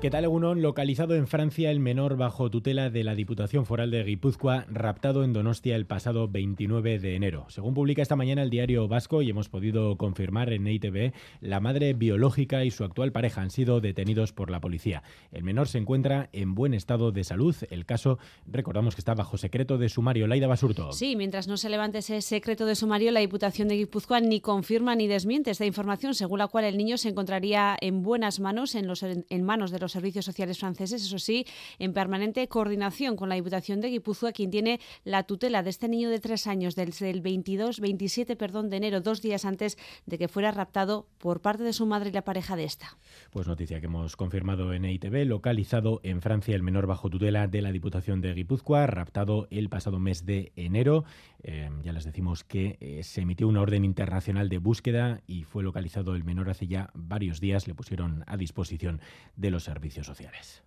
¿Qué tal, Egunon? Localizado en Francia el menor bajo tutela de la Diputación Foral de Guipúzcoa, raptado en Donostia el pasado 29 de enero. Según publica esta mañana el diario Vasco, y hemos podido confirmar en EITV, la madre biológica y su actual pareja han sido detenidos por la policía. El menor se encuentra en buen estado de salud. El caso, recordamos que está bajo secreto de sumario. Laida Basurto. Sí, mientras no se levante ese secreto de sumario, la Diputación de Guipúzcoa ni confirma ni desmiente esta información, según la cual el niño se encontraría en buenas manos, en, los, en manos de los servicios sociales franceses, eso sí, en permanente coordinación con la Diputación de Guipúzcoa, quien tiene la tutela de este niño de tres años desde el 22, 27 perdón, de enero, dos días antes de que fuera raptado por parte de su madre y la pareja de esta. Pues noticia que hemos confirmado en EITV, localizado en Francia el menor bajo tutela de la Diputación de Guipúzcoa, raptado el pasado mes de enero. Eh, ya les decimos que eh, se emitió una orden internacional de búsqueda y fue localizado el menor hace ya varios días. Le pusieron a disposición de los servicios sociales.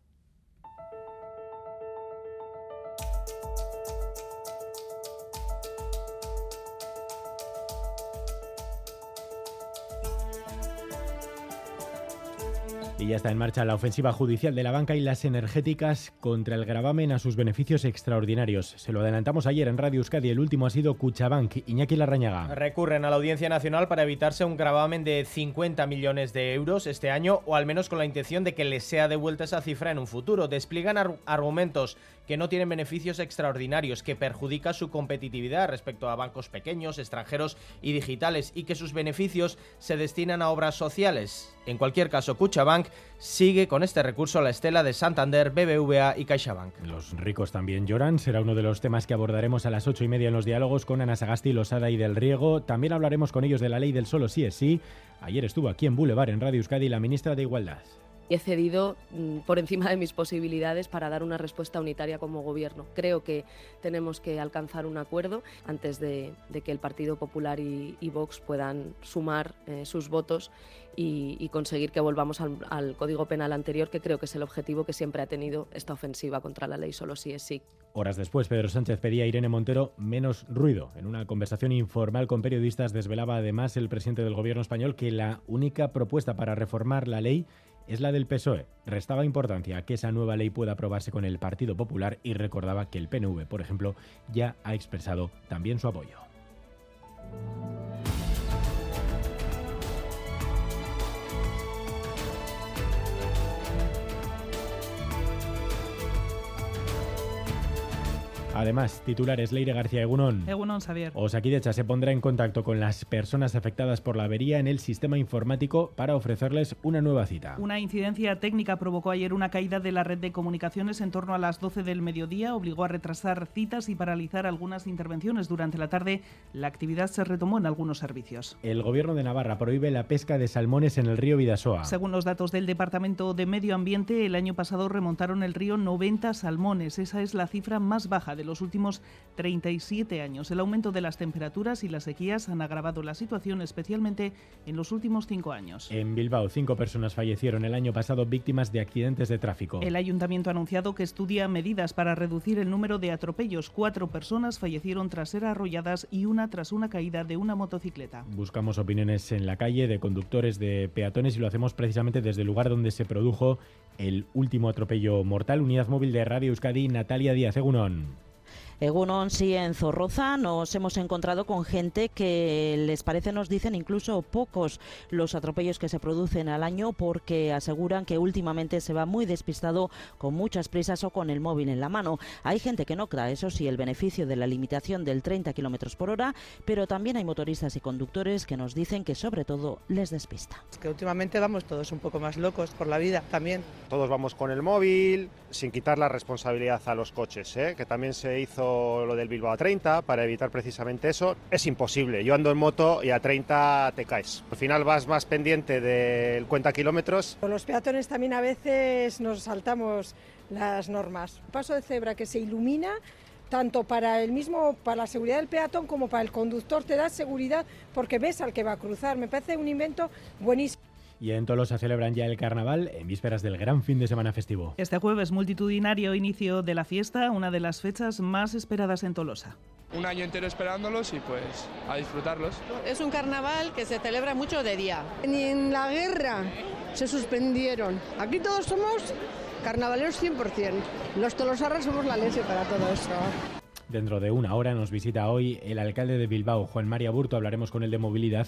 Y ya está en marcha la ofensiva judicial de la banca y las energéticas contra el gravamen a sus beneficios extraordinarios. Se lo adelantamos ayer en Radio Euskadi. El último ha sido Cuchabank. Iñaki Larrañaga. Recurren a la Audiencia Nacional para evitarse un gravamen de 50 millones de euros este año o al menos con la intención de que les sea devuelta esa cifra en un futuro. Despliegan argumentos que no tienen beneficios extraordinarios, que perjudica su competitividad respecto a bancos pequeños, extranjeros y digitales y que sus beneficios se destinan a obras sociales. En cualquier caso, Cuchabank sigue con este recurso la estela de Santander, BBVA y CaixaBank. Los ricos también lloran, será uno de los temas que abordaremos a las ocho y media en los diálogos con Ana Sagasti, Losada y Del Riego. También hablaremos con ellos de la ley del solo sí es sí. Ayer estuvo aquí en Boulevard, en Radio Euskadi, la ministra de Igualdad he cedido mm, por encima de mis posibilidades para dar una respuesta unitaria como gobierno. Creo que tenemos que alcanzar un acuerdo antes de, que el Partido Popular y, Vox puedan sumar eh, sus votos y, conseguir que volvamos al, Código Penal anterior, que creo que es el objetivo que siempre ha tenido esta ofensiva contra la ley, solo si es sí. Horas después, Pedro Sánchez pedía a Irene Montero menos ruido. En una conversación informal con periodistas desvelaba además el presidente del gobierno español que la única propuesta para reformar la ley es la del PSOE. Restaba importancia que esa nueva ley pueda aprobarse con el Partido Popular y recordaba que el PNV, por ejemplo, ya ha expresado también su apoyo. Además, titulares Leire García Egunón. Egunón, Xavier. Osakidecha se pondrá en contacto con las personas afectadas por la avería en el sistema informático para ofrecerles una nueva cita. Una incidencia técnica provocó ayer una caída de la red de comunicaciones en torno a las 12 del mediodía, obligó a retrasar citas y paralizar algunas intervenciones. Durante la tarde, la actividad se retomó en algunos servicios. El gobierno de Navarra prohíbe la pesca de salmones en el río Vidasoa. Según los datos del Departamento de Medio Ambiente, el año pasado remontaron el río 90 salmones. Esa es la cifra más baja de de los últimos 37 años. El aumento de las temperaturas y las sequías han agravado la situación, especialmente en los últimos cinco años. En Bilbao, cinco personas fallecieron el año pasado víctimas de accidentes de tráfico. El ayuntamiento ha anunciado que estudia medidas para reducir el número de atropellos. Cuatro personas fallecieron tras ser arrolladas y una tras una caída de una motocicleta. Buscamos opiniones en la calle de conductores de peatones y lo hacemos precisamente desde el lugar donde se produjo el último atropello mortal. Unidad móvil de Radio Euskadi, Natalia Díaz Egunón. Egunon, sí, en Zorroza nos hemos encontrado con gente que les parece, nos dicen, incluso pocos los atropellos que se producen al año porque aseguran que últimamente se va muy despistado con muchas prisas o con el móvil en la mano. Hay gente que no cree, eso sí, el beneficio de la limitación del 30 kilómetros por hora, pero también hay motoristas y conductores que nos dicen que sobre todo les despista. Es que últimamente vamos todos un poco más locos por la vida también. Todos vamos con el móvil, sin quitar la responsabilidad a los coches, ¿eh? que también se hizo lo del Bilbao a 30 para evitar precisamente eso. Es imposible. Yo ando en moto y a 30 te caes. Al final vas más pendiente del cuenta kilómetros. Los peatones también a veces nos saltamos las normas. Paso de cebra que se ilumina tanto para el mismo, para la seguridad del peatón como para el conductor, te da seguridad porque ves al que va a cruzar. Me parece un invento buenísimo. Y en Tolosa celebran ya el carnaval en vísperas del gran fin de semana festivo. Este jueves multitudinario inicio de la fiesta, una de las fechas más esperadas en Tolosa. Un año entero esperándolos y pues a disfrutarlos. Es un carnaval que se celebra mucho de día. Ni en la guerra se suspendieron. Aquí todos somos carnavaleros 100%. Los tolosarras somos la leche para todo eso. Dentro de una hora nos visita hoy el alcalde de Bilbao, Juan María Burto. Hablaremos con él de movilidad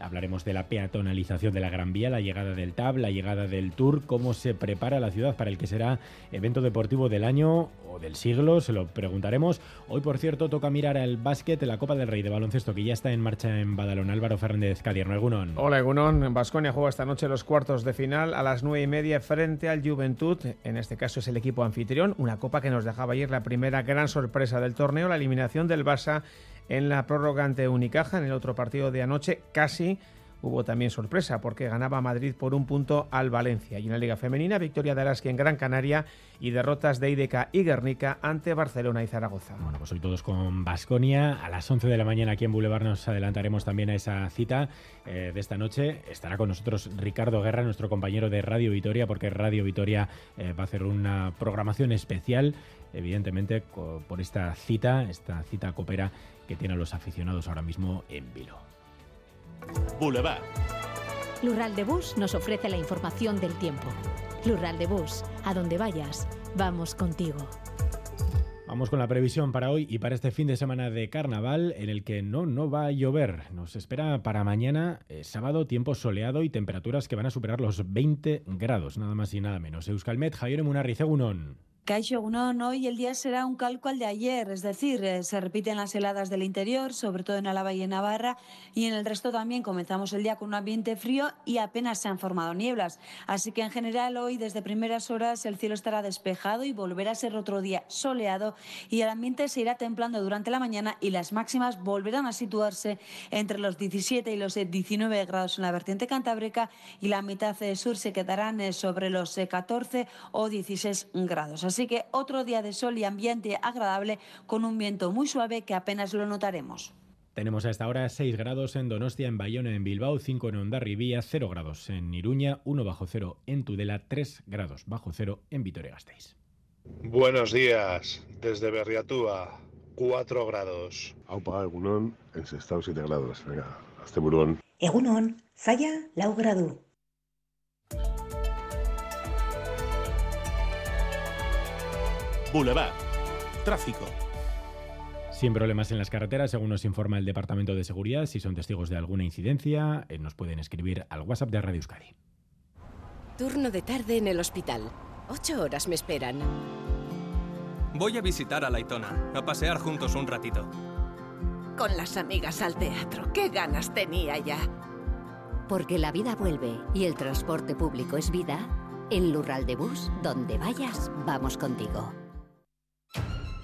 Hablaremos de la peatonalización de la Gran Vía, la llegada del TAB, la llegada del Tour, cómo se prepara la ciudad para el que será evento deportivo del año o del siglo, se lo preguntaremos. Hoy, por cierto, toca mirar al básquet, la Copa del Rey de baloncesto, que ya está en marcha en Badalón. Álvaro Fernández Cadierno, Egunon. Hola, Egunon. Basconia juega esta noche los cuartos de final a las nueve y media frente al Juventud. En este caso es el equipo anfitrión, una copa que nos dejaba ayer la primera gran sorpresa del torneo, la eliminación del Barça en la prórroga ante Unicaja. En el otro partido de anoche casi hubo también sorpresa porque ganaba Madrid por un punto al Valencia. Y en la Liga Femenina, victoria de Araski en Gran Canaria y derrotas de IDK y Guernica ante Barcelona y Zaragoza. Bueno, pues hoy todos con Basconia. A las 11 de la mañana aquí en Boulevard nos adelantaremos también a esa cita eh, de esta noche. Estará con nosotros Ricardo Guerra, nuestro compañero de Radio Vitoria, porque Radio Vitoria eh, va a hacer una programación especial, evidentemente, por esta cita, esta cita coopera que tienen los aficionados ahora mismo en Vilo. Boulevard. Lural de Bus nos ofrece la información del tiempo. Lural de Bus, a donde vayas, vamos contigo. Vamos con la previsión para hoy y para este fin de semana de carnaval en el que no, no va a llover. Nos espera para mañana, eh, sábado, tiempo soleado y temperaturas que van a superar los 20 grados, nada más y nada menos. Euskalmet, Javier Munarrice, Caixo Unón, hoy el día será un calco al de ayer, es decir, eh, se repiten las heladas del interior, sobre todo en Álava y en Navarra, y en el resto también comenzamos el día con un ambiente frío y apenas se han formado nieblas. Así que en general hoy desde primeras horas el cielo estará despejado y volverá a ser otro día soleado y el ambiente se irá templando durante la mañana y las máximas volverán a situarse entre los 17 y los 19 grados en la vertiente cantábrica y la mitad sur se quedarán eh, sobre los 14 eh, o 16 grados. Así que otro día de sol y ambiente agradable con un viento muy suave que apenas lo notaremos. Tenemos a esta hora 6 grados en Donostia, en Bayona, en Bilbao, 5 en Ondarribía, 0 grados en Iruña, 1 bajo cero en Tudela, 3 grados bajo cero en Vitoria-Gasteiz. Buenos días, desde Berriatúa, 4 grados. Aupa, Egunon, en Sestao 7 grados. Venga, hasta Burón. Egunon, Zaya, lau gradu. Boulevard. Tráfico. Sin problemas en las carreteras, según nos informa el Departamento de Seguridad. Si son testigos de alguna incidencia, eh, nos pueden escribir al WhatsApp de Radio Euskadi. Turno de tarde en el hospital. Ocho horas me esperan. Voy a visitar a Laitona, a pasear juntos un ratito. Con las amigas al teatro. ¡Qué ganas tenía ya! Porque la vida vuelve y el transporte público es vida. En Lural de Bus, donde vayas, vamos contigo.